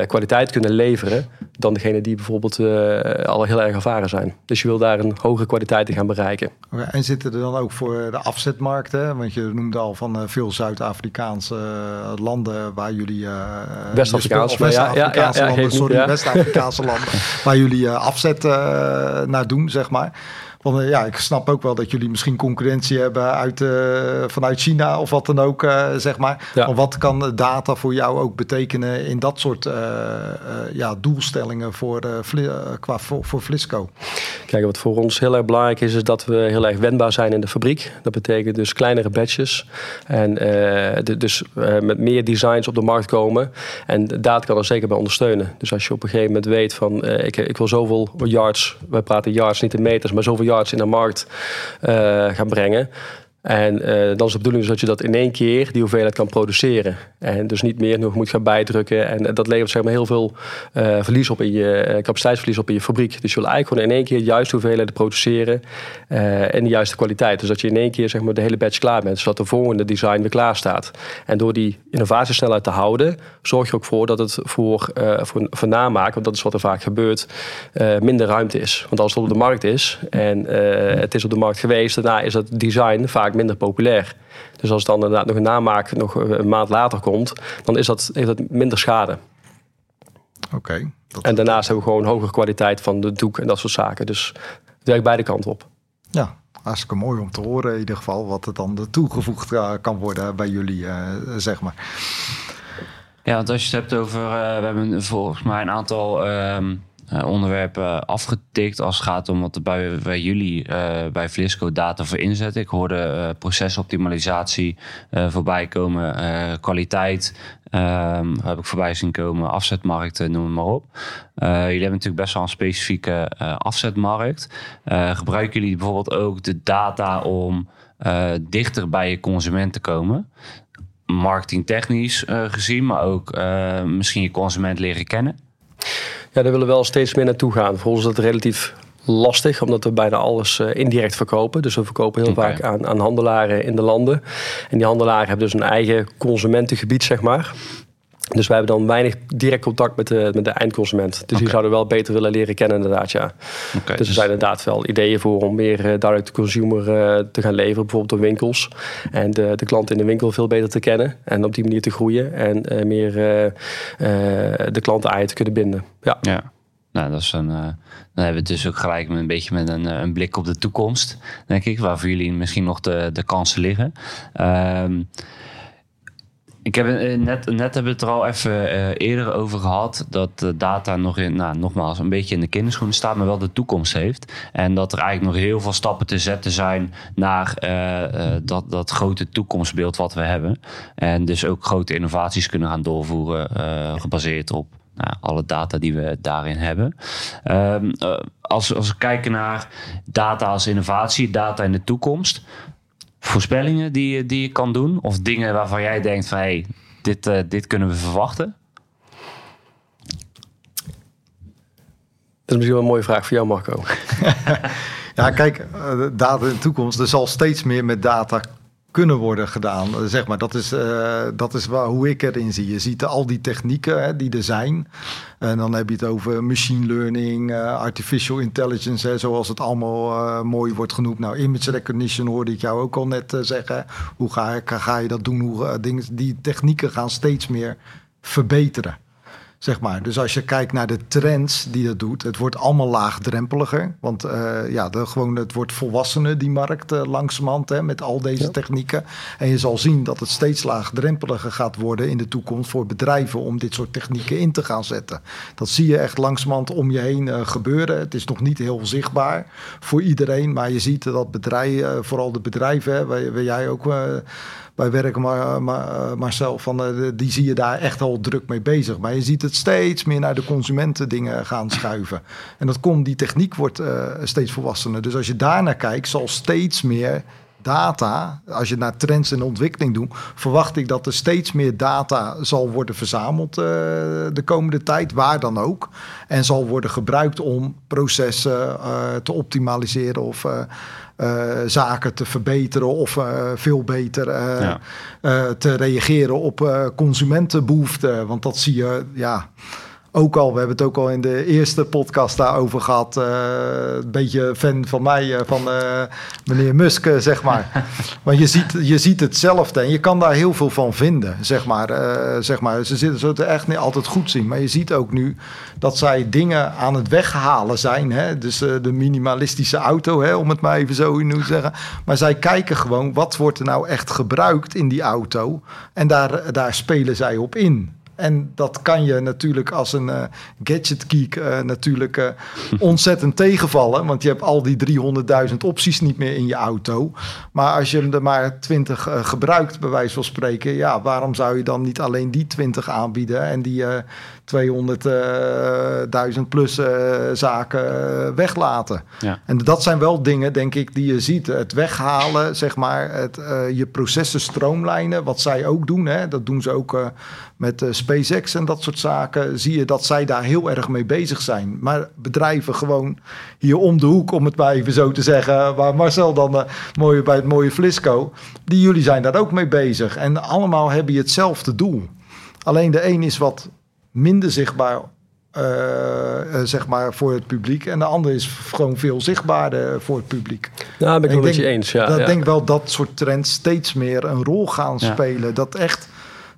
kwaliteit kunnen leveren dan degene die bijvoorbeeld uh, al heel erg ervaren zijn. Dus je wil daar een hogere kwaliteit in gaan bereiken. Okay, en zitten er dan ook voor de afzetmarkten? Want je noemde al van uh, veel Zuid-Afrikaanse uh, landen waar jullie... West-Afrikaanse, West-Afrikaanse ja, ja, landen, sorry, West-Afrikaanse landen. Waar jullie afzet naar doen, zeg maar. Want uh, ja, ik snap ook wel dat jullie misschien concurrentie hebben uit, uh, vanuit China of wat dan ook, uh, zeg maar. Ja. Maar wat kan data voor jou ook betekenen in dat soort ja, doelstellingen voor, qua, voor, voor Flisco? Kijk, wat voor ons heel erg belangrijk is, is dat we heel erg wendbaar zijn in de fabriek. Dat betekent dus kleinere batches en de, dus met meer designs op de markt komen. En data kan er zeker bij ondersteunen. Dus als je op een gegeven moment weet van, ik, ik wil zoveel yards, wij praten yards niet in meters, maar zoveel yards in de markt uh, gaan brengen. En uh, dan is de bedoeling dus dat je dat in één keer die hoeveelheid kan produceren. En dus niet meer nog moet gaan bijdrukken. En dat levert zeg maar heel veel uh, verlies op in je capaciteitsverlies op in je fabriek. Dus je wil eigenlijk gewoon in één keer de juiste hoeveelheid produceren en de juiste kwaliteit. Dus dat je in één keer zeg maar de hele batch klaar bent, zodat de volgende design weer klaar staat. En door die innovatiesnelheid te houden, zorg je ook voor dat het voor, voor, voor namaak, want dat is wat er vaak gebeurt, minder ruimte is. Want als het op de markt is en het is op de markt geweest, daarna is dat design vaak minder populair. Dus als het dan inderdaad nog een namaak nog een maand later komt, dan is dat, heeft dat minder schade. Oké. Okay, en daarnaast hebben we gewoon hogere kwaliteit van de doek en dat soort zaken. Dus het werkt beide kanten op. Ja, hartstikke mooi om te horen in ieder geval wat het dan toegevoegd kan worden bij jullie, uh, zeg maar. Ja, want als je het hebt over, uh, we hebben volgens mij een aantal um, onderwerpen afgetikt als het gaat om wat er bij, jullie bij Flisco data voor inzetten. Ik hoorde procesoptimalisatie voorbij komen, kwaliteit, Um, heb ik voorbij zien komen, afzetmarkten, noem maar op. Jullie hebben natuurlijk best wel een specifieke afzetmarkt. Gebruiken jullie bijvoorbeeld ook de data om dichter bij je consument te komen? Marketingtechnisch gezien, maar ook misschien je consument leren kennen? Ja, daar willen we wel steeds meer naartoe gaan. Voor ons is dat relatief lastig, omdat we bijna alles uh, indirect verkopen. Dus we verkopen heel vaak aan, aan handelaren in de landen. En die handelaren hebben dus een eigen consumentengebied, zeg maar. Dus wij hebben dan weinig direct contact met de, met de eindconsument. Dus die zouden wel beter willen leren kennen, inderdaad. Ja. dus er dus- zijn inderdaad wel ideeën voor om meer uh, direct to consumer uh, te gaan leveren, bijvoorbeeld door winkels. En de, de klant in de winkel veel beter te kennen en op die manier te groeien en uh, meer de klanten aan je te kunnen binden. Ja. ja. Nou, dat is een, uh, dan hebben we het dus ook gelijk met een beetje met een, een blik op de toekomst, denk ik, waar voor jullie misschien nog de, de kansen liggen. Uh, ik heb eh, net, net hebben we het er al even uh, eerder over gehad. Dat data nog in, nou, nogmaals, een beetje in de kinderschoenen staat, maar wel de toekomst heeft. En dat er eigenlijk nog heel veel stappen te zetten zijn naar uh, dat, dat grote toekomstbeeld wat we hebben. En dus ook grote innovaties kunnen gaan doorvoeren, gebaseerd op nou, alle data die we daarin hebben. Um, als, als we kijken naar data als innovatie, data in de toekomst voorspellingen die, die je kan doen? Of dingen waarvan jij denkt van hey, dit, uh, dit kunnen we verwachten? Dat is misschien wel een mooie vraag voor jou, Marco. ja, kijk, uh, data in de toekomst. Er zal steeds meer met data kunnen worden gedaan. Zeg maar, dat is, uh, dat is waar, hoe ik erin zie. Je ziet al die technieken hè, die er zijn. En dan heb je het over machine learning, uh, artificial intelligence, zoals het allemaal mooi wordt genoemd. Nou, image recognition hoorde ik jou ook al net zeggen. Hoe ga, ga je dat doen? Hoe, dingen, die technieken gaan steeds meer verbeteren. Zeg maar. Dus als je kijkt naar de trends die dat doet, het wordt allemaal laagdrempeliger. Want uh, ja, de, gewoon, het wordt volwassenen, die markt, uh, langzamerhand, hè, met al deze technieken. En je zal zien dat het steeds laagdrempeliger gaat worden in de toekomst voor bedrijven om dit soort technieken in te gaan zetten. Dat zie je echt langzamerhand om je heen uh, gebeuren. Het is nog niet heel zichtbaar voor iedereen, maar je ziet dat bedrijven, vooral de bedrijven, hè, waar, waar jij ook bij werken, maar, Marcel, van, uh, die zie je daar echt al druk mee bezig. Maar je ziet het steeds meer naar de consumenten dingen gaan schuiven. En dat komt, die techniek wordt uh, steeds volwassener. Dus als je daarnaar kijkt, zal steeds meer data, als je naar trends en ontwikkeling doet, verwacht ik dat er steeds meer data zal worden verzameld uh, de komende tijd, waar dan ook. En zal worden gebruikt om processen te optimaliseren of zaken te verbeteren of veel beter ja. te reageren op consumentenbehoeften. Want dat zie je, ja ook al, we hebben het ook al in de eerste podcast daarover gehad. Uh, een beetje fan van mij, uh, van uh, meneer Musk, zeg maar. maar je ziet, je ziet hetzelfde en je kan daar heel veel van vinden, zeg maar. zeg maar. Ze zitten zo echt niet altijd goed zien. Maar je ziet ook nu dat zij dingen aan het weghalen zijn. Hè? Dus de minimalistische auto, hè, om het maar even zo te zeggen. Maar zij kijken gewoon, wat wordt er nou echt gebruikt in die auto? En daar, daar spelen zij op in. En dat kan je natuurlijk als een uh, gadget geek uh, natuurlijk uh, ontzettend tegenvallen. Want je hebt al die 300.000 opties niet meer in je auto. Maar als je er maar 20 gebruikt, bij wijze van spreken. Ja, waarom zou je dan niet alleen die 20 aanbieden en die 200.000 plus zaken weglaten? Ja. En dat zijn wel dingen, denk ik, die je ziet. Het weghalen, zeg maar, het, je processen stroomlijnen, wat zij ook doen. Hè, dat doen ze ook met SpaceX en dat soort zaken, zie je dat zij daar heel erg mee bezig zijn. Maar bedrijven gewoon hier om de hoek, om het maar even zo te zeggen, waar Marcel dan uh, mooi bij het mooie Flisco, die jullie zijn daar ook mee bezig. En allemaal hebben je hetzelfde doel. Alleen de een is wat minder zichtbaar uh, uh, zeg maar voor het publiek. En de ander is gewoon veel zichtbaarder voor het publiek. Ja, ben ik wel met je eens. Ja, dat ja. denk wel dat soort trends steeds meer een rol gaan spelen. Dat echt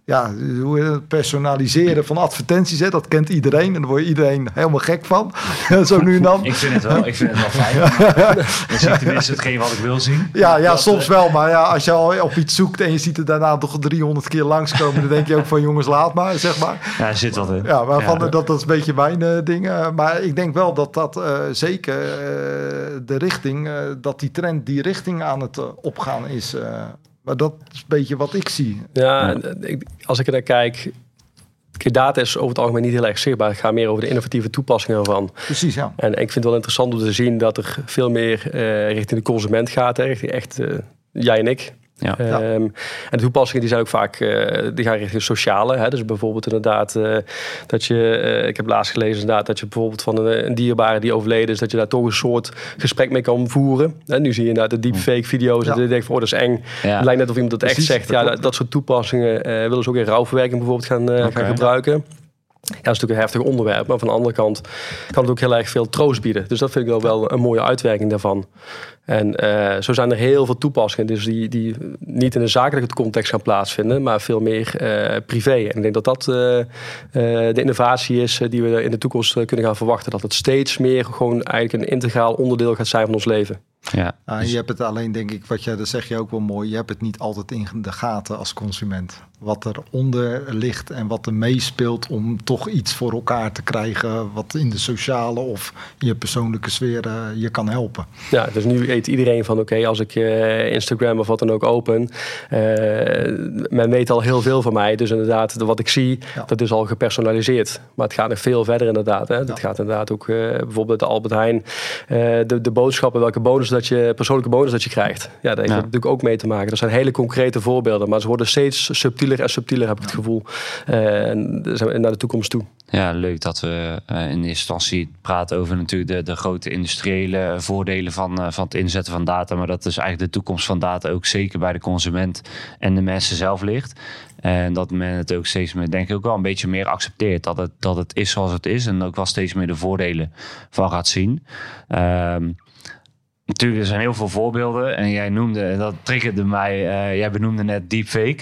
ja, hoe het personaliseren van advertenties, hè, dat kent iedereen. En daar word je iedereen helemaal gek van. Zo nu en dan. Ik vind het wel, ik vind het wel fijn. Dan zie ik tenminste hetgeen wat ik wil zien. Ja, ja Dat, soms eh, wel. Maar ja, als je al op iets zoekt en je ziet het daarna toch 300 keer langskomen, dan denk je ook van jongens, laat maar, zeg maar. Ja, er zit wat in. Ja, maar van. Dat, dat is een beetje mijn eh, ding. eh, maar ik denk wel dat dat zeker de richting, dat die trend die richting aan het opgaan is. Eh. maar dat is een beetje wat ik zie. Ja, ik- als ik er naar kijk. Data is over het algemeen niet heel erg zichtbaar. Het gaat meer over de innovatieve toepassingen ervan. Precies, ja. En ik vind het wel interessant om te zien dat er veel meer eh, richting de consument gaat. Hè, richting echt eh, jij en ik. Ja. Ja. Ehm, en de toepassingen die zijn ook vaak eh, die gaan richting sociale. Hè? Dus bijvoorbeeld inderdaad eh, dat je, eh, ik heb laatst gelezen inderdaad dat je bijvoorbeeld van een, een dierbare die overleden is, dat je daar toch een soort gesprek mee kan voeren. En nu zie je inderdaad de deepfake video's Ja. en je denkt van oh dat is eng. Ja. Het lijkt net of iemand dat echt zegt. dat ja, dat, dat soort toepassingen eh, willen ze ook in rouwverwerking bijvoorbeeld gaan, eh, gaan gebruiken. Ja, dat is natuurlijk een heftig onderwerp. Maar van de andere kant kan het ook heel erg veel troost bieden. Dus dat vind ik wel, wel een mooie uitwerking daarvan. En eh, zo zijn er heel veel toepassingen dus die, die niet in een zakelijke context gaan plaatsvinden, maar veel meer eh, privé. En ik denk dat dat eh, eh, de innovatie is die we in de toekomst kunnen gaan verwachten. Dat het steeds meer gewoon eigenlijk een integraal onderdeel gaat zijn van ons leven. Ja. Ah, je hebt het alleen, denk ik, wat jij, dat zeg je ook wel mooi, je hebt het niet altijd in de gaten als consument. Wat eronder ligt en wat er meespeelt om toch iets voor elkaar te krijgen, wat in de sociale of je persoonlijke sfeer eh, je kan helpen. Ja, dus nu weet iedereen van oké, als ik eh, Instagram of wat dan ook open, eh, men weet al heel veel van mij. Dus inderdaad, de- wat ik zie, Ja. dat is al gepersonaliseerd. Maar het gaat nog veel verder inderdaad. Hè. Gaat inderdaad ook bijvoorbeeld de Albert Heijn, de, de boodschappen, welke bonus dat je, persoonlijke bonus dat je krijgt. Ja, daar heeft Ja. natuurlijk ook mee te maken. Dat zijn hele concrete voorbeelden, maar ze worden steeds subtieler en subtieler, heb ik het gevoel, eh, en naar de toekomst toe. Ja, leuk dat we eh, in eerste instantie praten over natuurlijk de, de grote industriële voordelen van, eh, van het inzetten van data. Maar dat is eigenlijk de toekomst van data ook zeker bij de consument en de mensen zelf ligt. En dat men het ook steeds meer, denk ik ook wel een beetje meer accepteert. Dat het, dat het is zoals het is. En ook wel steeds meer de voordelen van gaat zien. Ehm, Natuurlijk, er zijn heel veel voorbeelden. En jij noemde, dat triggerde mij, eh, jij benoemde net deepfake.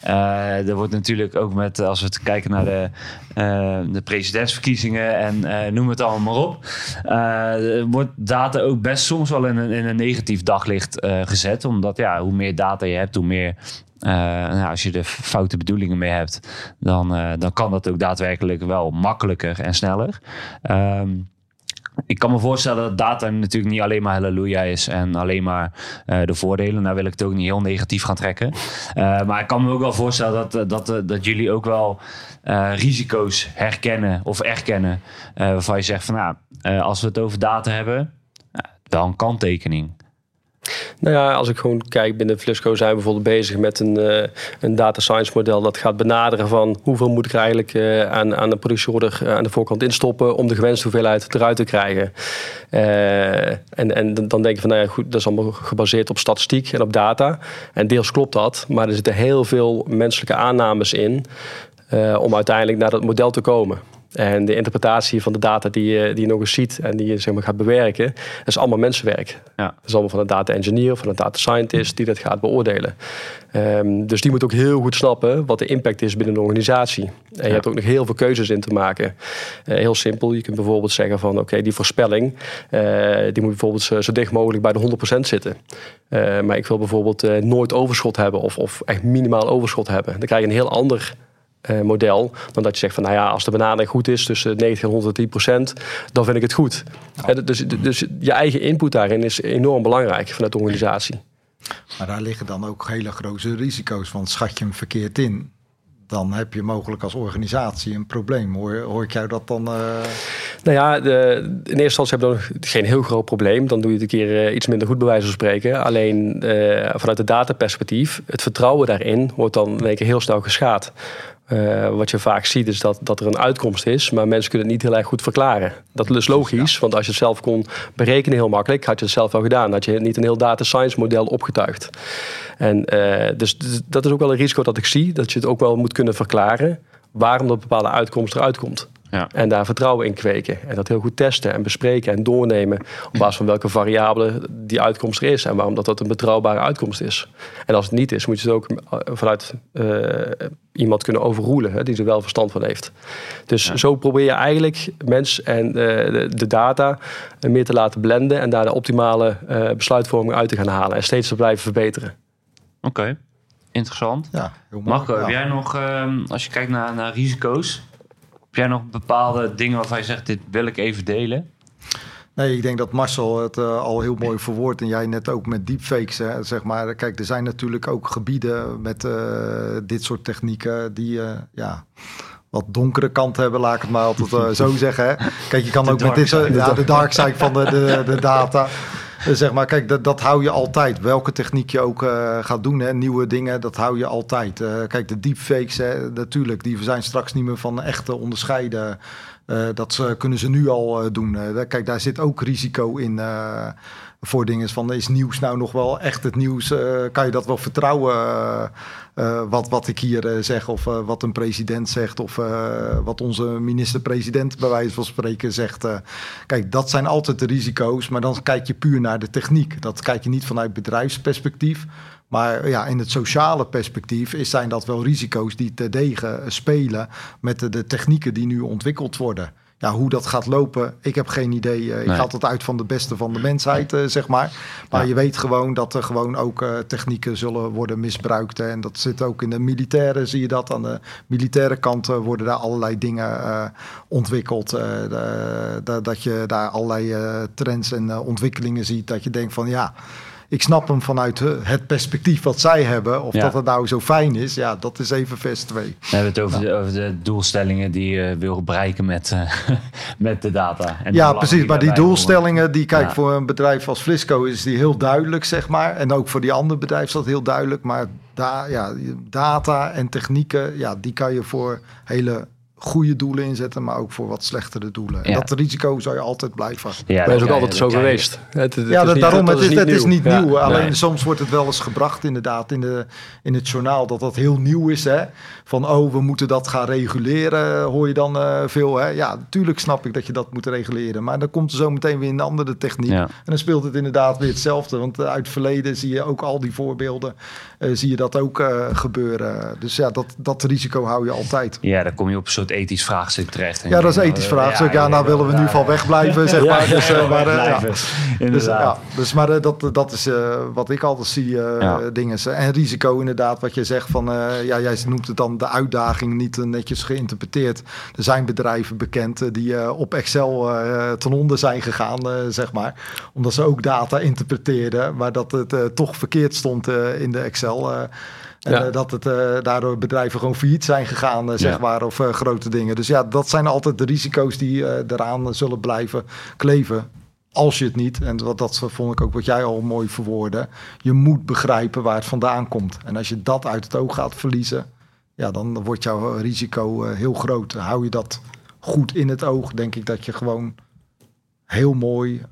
Eh er wordt natuurlijk ook met, als we kijken naar de, eh, de presidentsverkiezingen en noem het allemaal maar op. wordt data ook best soms wel in een, in een negatief daglicht gezet. Omdat ja, hoe meer data je hebt, hoe meer nou, als je er foute bedoelingen mee hebt, dan, dan kan dat ook daadwerkelijk wel makkelijker en sneller. Ehm, ik kan me voorstellen dat data natuurlijk niet alleen maar halleluja is en alleen maar eh, de voordelen. Nou wil ik het ook niet heel negatief gaan trekken. Eh, maar ik kan me ook wel voorstellen dat, eh, dat, dat jullie ook wel risico's herkennen of erkennen. waarvan je zegt van nou, als we het over data hebben, wel een kanttekening. Nou ja, als ik gewoon kijk binnen Flisco zijn we bijvoorbeeld bezig met een, eh, een data science model dat gaat benaderen van hoeveel moet ik eigenlijk eh, aan, aan de productieorder eh, aan de voorkant instoppen om de gewenste hoeveelheid eruit te krijgen. En, en dan denk je van nou ja, goed, dat is allemaal gebaseerd op statistiek en op data. En deels klopt dat, maar er zitten heel veel menselijke aannames in om uiteindelijk naar dat model te komen. En de interpretatie van de data die je, die je nog eens ziet en die je zeg maar, gaat bewerken, dat is allemaal mensenwerk. Ja. Dat is allemaal van een data engineer of van een data scientist die dat gaat beoordelen. Ehm, dus die moet ook heel goed snappen wat de impact is binnen een organisatie. En je Ja. hebt ook nog heel veel keuzes in te maken. Eh, heel simpel, je kunt bijvoorbeeld zeggen van oké, die voorspelling, eh, die moet bijvoorbeeld zo, zo dicht mogelijk bij de 100% zitten. Eh, maar ik wil bijvoorbeeld nooit overschot hebben of, of echt minimaal overschot hebben. Dan krijg je een heel ander eh, model. Dan dat je zegt van nou ja, als de benadering goed is tussen 90 en 110 procent, dan vind ik het goed. Dus, dus je eigen input daarin is enorm belangrijk vanuit de organisatie. Maar daar liggen dan ook hele grote risico's, want schat je hem verkeerd in, dan heb je mogelijk als organisatie een probleem. Hoor, hoor ik jou dat dan... eh, Nou ja, de, in eerste instantie hebben we nog geen heel groot probleem. Dan doe je het een keer eh, iets minder goed bij wijze van spreken. Alleen eh, vanuit het dataperspectief, het vertrouwen daarin wordt dan in één keer heel snel geschaad. Eh, wat je vaak ziet is dat, dat er een uitkomst is, maar mensen kunnen het niet heel erg goed verklaren. Dat is logisch, want als je het zelf kon berekenen heel makkelijk, had je het zelf wel gedaan. Had je niet een heel data science model opgetuigd. En eh, dus, dus dat is ook wel een risico dat ik zie, dat je het ook wel moet kunnen verklaren waarom dat bepaalde uitkomst eruit komt. Ja. En daar vertrouwen in kweken. En dat heel goed testen en bespreken en doornemen. Op basis van welke variabele die uitkomst er is. En waarom dat, dat een betrouwbare uitkomst is. En als het niet is, moet je het ook eh, vanuit uh, iemand kunnen overroelen. Hè, die er wel verstand van heeft. Dus zo probeer je eigenlijk mens en uh, de, de, data meer te laten blenden. En daar de optimale besluitvorming uit te gaan halen. En steeds te blijven verbeteren. Oké. Interessant. Ja, Marco, heb jij nog, ehm, als je kijkt naar, naar risico's, heb jij nog bepaalde dingen waarvan je zegt, dit wil ik even delen? Nee, ik denk dat Marcel het uh, al heel mooi verwoordt. En jij net ook met deepfakes. Hè, zeg maar. Kijk, er zijn natuurlijk ook gebieden met uh, dit soort technieken die uh, ja, wat donkere kant hebben, laat ik het maar altijd zo zeggen. Hè. Kijk, je kan ook met dit ja, de dark side van de, de, de data. Eh, zeg maar, kijk, dat, dat hou je altijd. Welke techniek je ook uh, gaat doen, hè, nieuwe dingen, dat hou je altijd. Uh, kijk, de deepfakes, hè, natuurlijk, die zijn straks niet meer van echte onderscheiden. Uh, dat kunnen ze nu al doen. kijk, daar zit ook risico in voor dingen van is nieuws nou nog wel echt het nieuws? Kan je dat wel vertrouwen? Wat, wat ik hier zeg, of wat een president zegt, of wat onze minister-president bij wijze van spreken zegt. kijk, dat zijn altijd de risico's, maar dan kijk je puur naar de techniek. Dat kijk je niet vanuit bedrijfsperspectief. Maar ja, in het sociale perspectief is, zijn dat wel risico's die te degen spelen met de, de technieken die nu ontwikkeld worden. Ja, hoe dat gaat lopen, ik heb geen idee. Eh, ik ga altijd uit van de beste van de mensheid, uh, zeg maar. Maar je weet gewoon dat er gewoon ook technieken zullen worden misbruikt. En dat zit ook in de militaire, zie je dat. Aan de militaire kant worden daar allerlei dingen ontwikkeld. De, dat je daar allerlei trends en ontwikkelingen ziet. Dat je denkt van ja ik snap hem vanuit het perspectief wat zij hebben. Of dat het nou zo fijn is, ja, dat is even vers 2. We hebben het over, de, over de doelstellingen die je wil bereiken met, uh, met de data. En ja, precies. Maar die doelstellingen, die kijk voor een bedrijf als Flisco is die heel duidelijk, zeg maar. En ook voor die andere bedrijven is dat heel duidelijk. Maar da, ja, data en technieken, ja, die kan je voor hele goede doelen inzetten, maar ook voor wat slechtere doelen. En dat risico zou je altijd blijven. Ja, dat is ook altijd zo geweest. Het, het ja, daarom, het, is, het is niet nieuw. Alleen soms wordt het wel eens gebracht inderdaad in, de, in het journaal dat dat heel nieuw is. Hè? Van, oh, we moeten dat gaan reguleren, hoor je dan uh, veel. Hè? Ja, natuurlijk snap ik dat je dat moet reguleren. Maar dan komt er zo meteen weer een andere techniek. En dan speelt het inderdaad weer hetzelfde. Want uit het verleden zie je ook al die voorbeelden, zie je dat ook uh, gebeuren. Dus ja, dat, dat risico hou je altijd. Ja, dan kom je op een soort ethisch vraagstuk terecht. Ja, dat is ethisch vraagstuk. Ja, nou willen we nu van wegblijven, zeg maar. Dus, uh, maar, uh, dus, ja, dus, maar dat, dat is wat ik altijd zie, dingen. En risico inderdaad, wat je zegt van, ja, jij noemt het dan de uitdaging niet netjes geïnterpreteerd. Er zijn bedrijven bekend die op Excel ten onder zijn gegaan, zeg maar. Omdat ze ook data interpreteerden, maar dat het toch verkeerd stond in de Excel. En eh, dat het uh, daardoor bedrijven gewoon failliet zijn gegaan, uh, zeg maar, of grote dingen. Dus ja, dat zijn altijd de risico's die eraan zullen blijven kleven. Als je het niet, en wat, dat vond ik ook wat jij al mooi verwoordde, je moet begrijpen waar het vandaan komt. En als je dat uit het oog gaat verliezen, ja, dan wordt jouw risico heel groot. Hou je dat goed in het oog, denk ik dat je gewoon heel mooi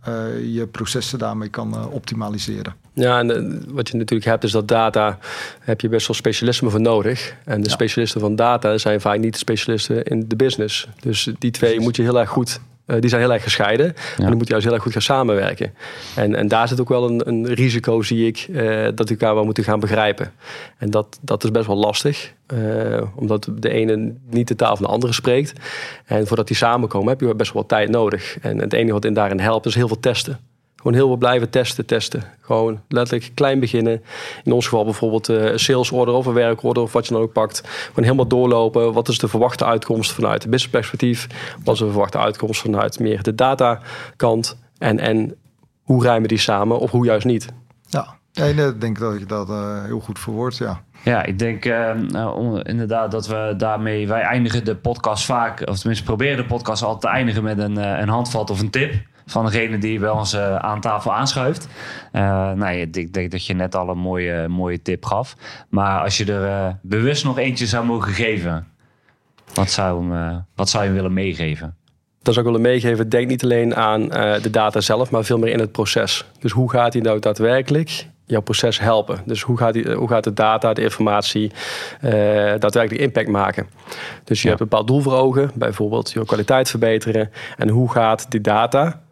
je processen daarmee kan optimaliseren. Ja, en eh, wat je natuurlijk hebt is dat data, heb je best wel specialismen voor nodig. En de specialisten van data zijn vaak niet de specialisten in de business. Dus die twee moet je heel erg goed eh, die zijn heel erg gescheiden. Ja. En dan moet je juist heel erg goed gaan samenwerken. En, en daar zit ook wel een, een risico, zie ik, uh, dat die elkaar wel moeten gaan begrijpen. En dat, dat is best wel lastig, omdat de ene niet de taal van de andere spreekt. En voordat die samenkomen heb je best wel tijd nodig. En het enige wat in daarin helpt is heel veel testen. Gewoon heel veel blijven testen, testen. Gewoon letterlijk klein beginnen. In ons geval bijvoorbeeld uh, een sales order of een werkorder of wat je dan ook pakt. Gewoon helemaal doorlopen. Wat is de verwachte uitkomst vanuit de business perspectief? Wat is de verwachte uitkomst vanuit meer de data kant? En, en hoe rijmen die samen of hoe juist niet? Ja, ik denk dat je dat uh, heel goed verwoordt, ja. Ja, ik denk uh, nou, inderdaad dat we daarmee... Wij eindigen de podcast vaak, of tenminste proberen de podcast altijd te eindigen met een, een handvat of een tip van degene die bij ons uh, aan tafel aanschuift. Uh, nou, ik denk dat je net al een mooie, mooie tip gaf. Maar als je er uh, bewust nog eentje zou mogen geven, wat zou, hem, wat zou je willen meegeven? Dat zou ik willen meegeven. Denk niet alleen aan de data zelf, maar veel meer in het proces. Dus hoe gaat hij nou daadwerkelijk jouw proces helpen. Dus hoe gaat, die, hoe gaat de data, de informatie uh, daadwerkelijk impact maken? Dus je hebt een bepaald doel voor ogen, bijvoorbeeld je kwaliteit verbeteren. En hoe gaat die data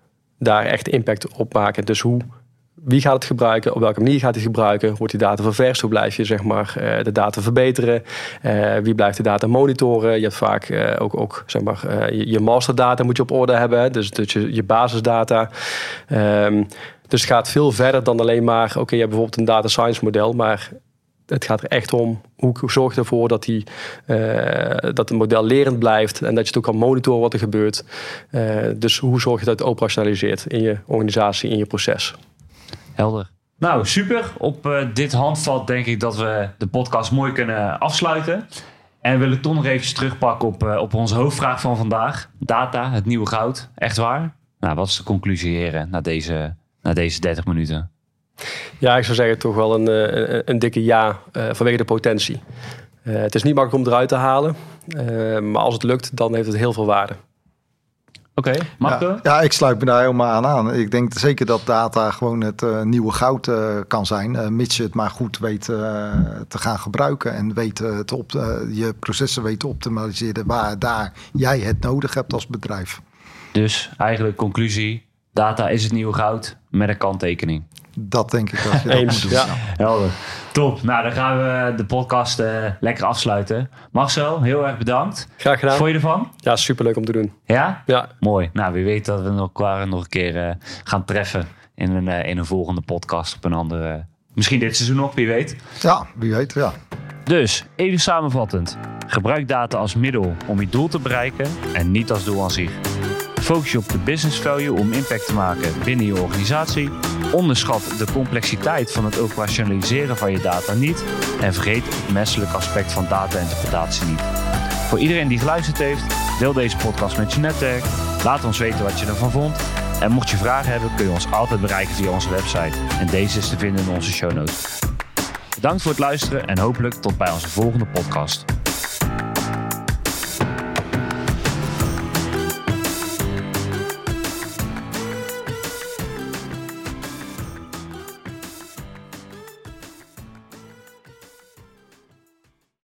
daar echt impact op maken? Dus hoe wie gaat het gebruiken? Op welke manier gaat hij gebruiken? Wordt die data ververst? Hoe blijf je zeg maar, eh, de data verbeteren? Uh, wie blijft de data monitoren? Je hebt vaak uh, ook, ook zeg maar, je, masterdata moet je op orde hebben. Dus, dus je, je basisdata. Um, dus het gaat veel verder dan alleen maar... oké, je hebt bijvoorbeeld een data science model... maar het gaat er echt om hoe zorg je ervoor dat, die, dat het model lerend blijft en dat je het ook kan monitoren wat er gebeurt. dus hoe zorg je dat het operationaliseert in je organisatie, in je proces. Helder. Nou, super. Op uh, dit handvat denk ik dat we de podcast mooi kunnen afsluiten. En wil ik toch nog even terugpakken op, uh, op onze hoofdvraag van vandaag. Data, het nieuwe goud. Echt waar? Nou, wat is de conclusie, heren, na deze, na deze 30 minuten? Ja, ik zou zeggen toch wel een, een, een dikke ja uh, vanwege de potentie. het is niet makkelijk om eruit te halen. maar als het lukt, dan heeft het heel veel waarde. Oké, okay, ja, ja, ik sluit me daar helemaal aan aan. Ik denk zeker dat data gewoon het uh, nieuwe goud uh, kan zijn, uh, mits je het maar goed weet te gaan gebruiken en weet te op, je processen weet te optimaliseren waar daar jij het nodig hebt als bedrijf. Dus eigenlijk conclusie, data is het nieuwe goud met een kanttekening. Dat denk ik dat je dat moet doen. Ja. Helder. Top. Nou, dan gaan we de podcast uh, lekker afsluiten. Marcel, heel erg bedankt. Graag gedaan. Vond je ervan? Ja, superleuk om te doen. Ja? Ja. Mooi. Nou, wie weet dat we elkaar nog een keer uh, gaan treffen in een, uh, in een volgende podcast op een andere... Misschien dit seizoen nog, wie weet. Ja, wie weet, ja. Dus, even samenvattend. Gebruik data als middel om je doel te bereiken en niet als doel aan zich. Focus je op de business value om impact te maken binnen je organisatie. Onderschat de complexiteit van het operationaliseren van je data niet. En vergeet het menselijke aspect van data-interpretatie niet. Voor iedereen die geluisterd heeft, deel deze podcast met je netwerk. Laat ons weten wat je ervan vond. En mocht je vragen hebben, kun je ons altijd bereiken via onze website. En deze is te vinden in onze show notes. Bedankt voor het luisteren en hopelijk tot bij onze volgende podcast.